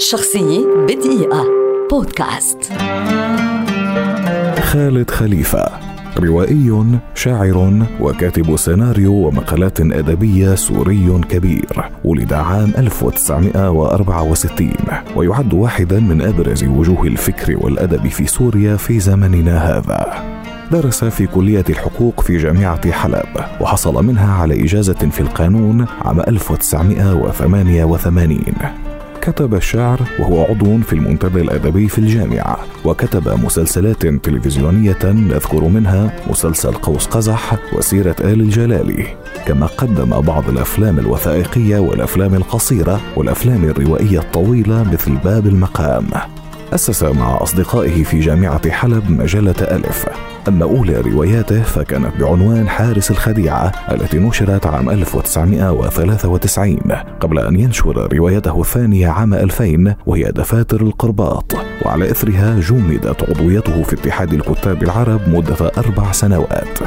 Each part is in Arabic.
شخصية بدقيقة. بودكاست. خالد خليفة روائي شاعر وكاتب سيناريو ومقالات أدبية سوري كبير ولد عام 1964 ويعد واحدا من أبرز وجوه الفكر والأدب في سوريا في زمننا هذا. درس في كلية الحقوق في جامعة حلب وحصل منها على إجازة في القانون عام 1988 كتب الشعر وهو عضو في المنتدى الأدبي في الجامعة وكتب مسلسلات تلفزيونية نذكر منها مسلسل قوس قزح وسيرة آل الجلالي كما قدم بعض الأفلام الوثائقية والأفلام القصيرة والأفلام الروائية الطويلة مثل باب المقام. أسس مع أصدقائه في جامعة حلب مجلة ألف. أما أولى رواياته فكانت بعنوان حارس الخديعة التي نشرت عام 1993 قبل أن ينشر روايته الثانية عام 2000 وهي دفاتر القرباط. وعلى إثرها جمدت عضويته في اتحاد الكتاب العرب مدة أربع سنوات.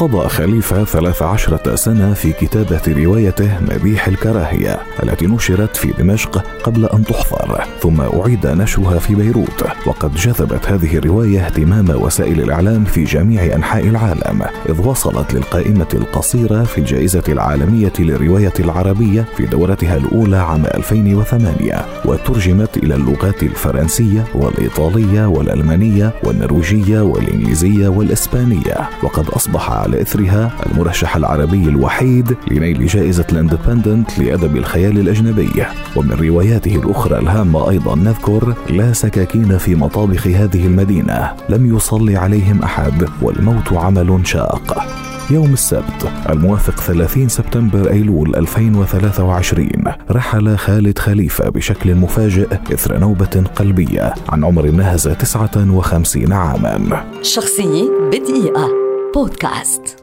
قضى خليفة 13 سنة في كتابة روايته مديح الكراهية التي نشرت في دمشق قبل أن تحظر ثم أعيد نشرها في بيروت. وقد جذبت هذه الرواية اهتمام وسائل الإعلام في جميع أنحاء العالم إذ وصلت للقائمة القصيرة في الجائزة العالمية للرواية العربية في دورتها الأولى عام 2008 وترجمت إلى اللغات الفرنسية والإيطالية والألمانية والنرويجية والإنجليزية والإسبانية. وقد أصبح إثرها المرشح العربي الوحيد لنيل جائزة الإندبندنت لأدب الخيال الأجنبي. ومن رواياته الأخرى الهامة أيضا نذكر لا سكاكين في مطابخ هذه المدينة. لم يصلي عليهم أحد والموت عمل شاق. يوم السبت الموافق 30 سبتمبر أيلول 2023 رحل خالد خليفة بشكل مفاجئ إثر نوبة قلبية عن عمر نهز 59 عاما. شخصية بدقيقة. بودكاست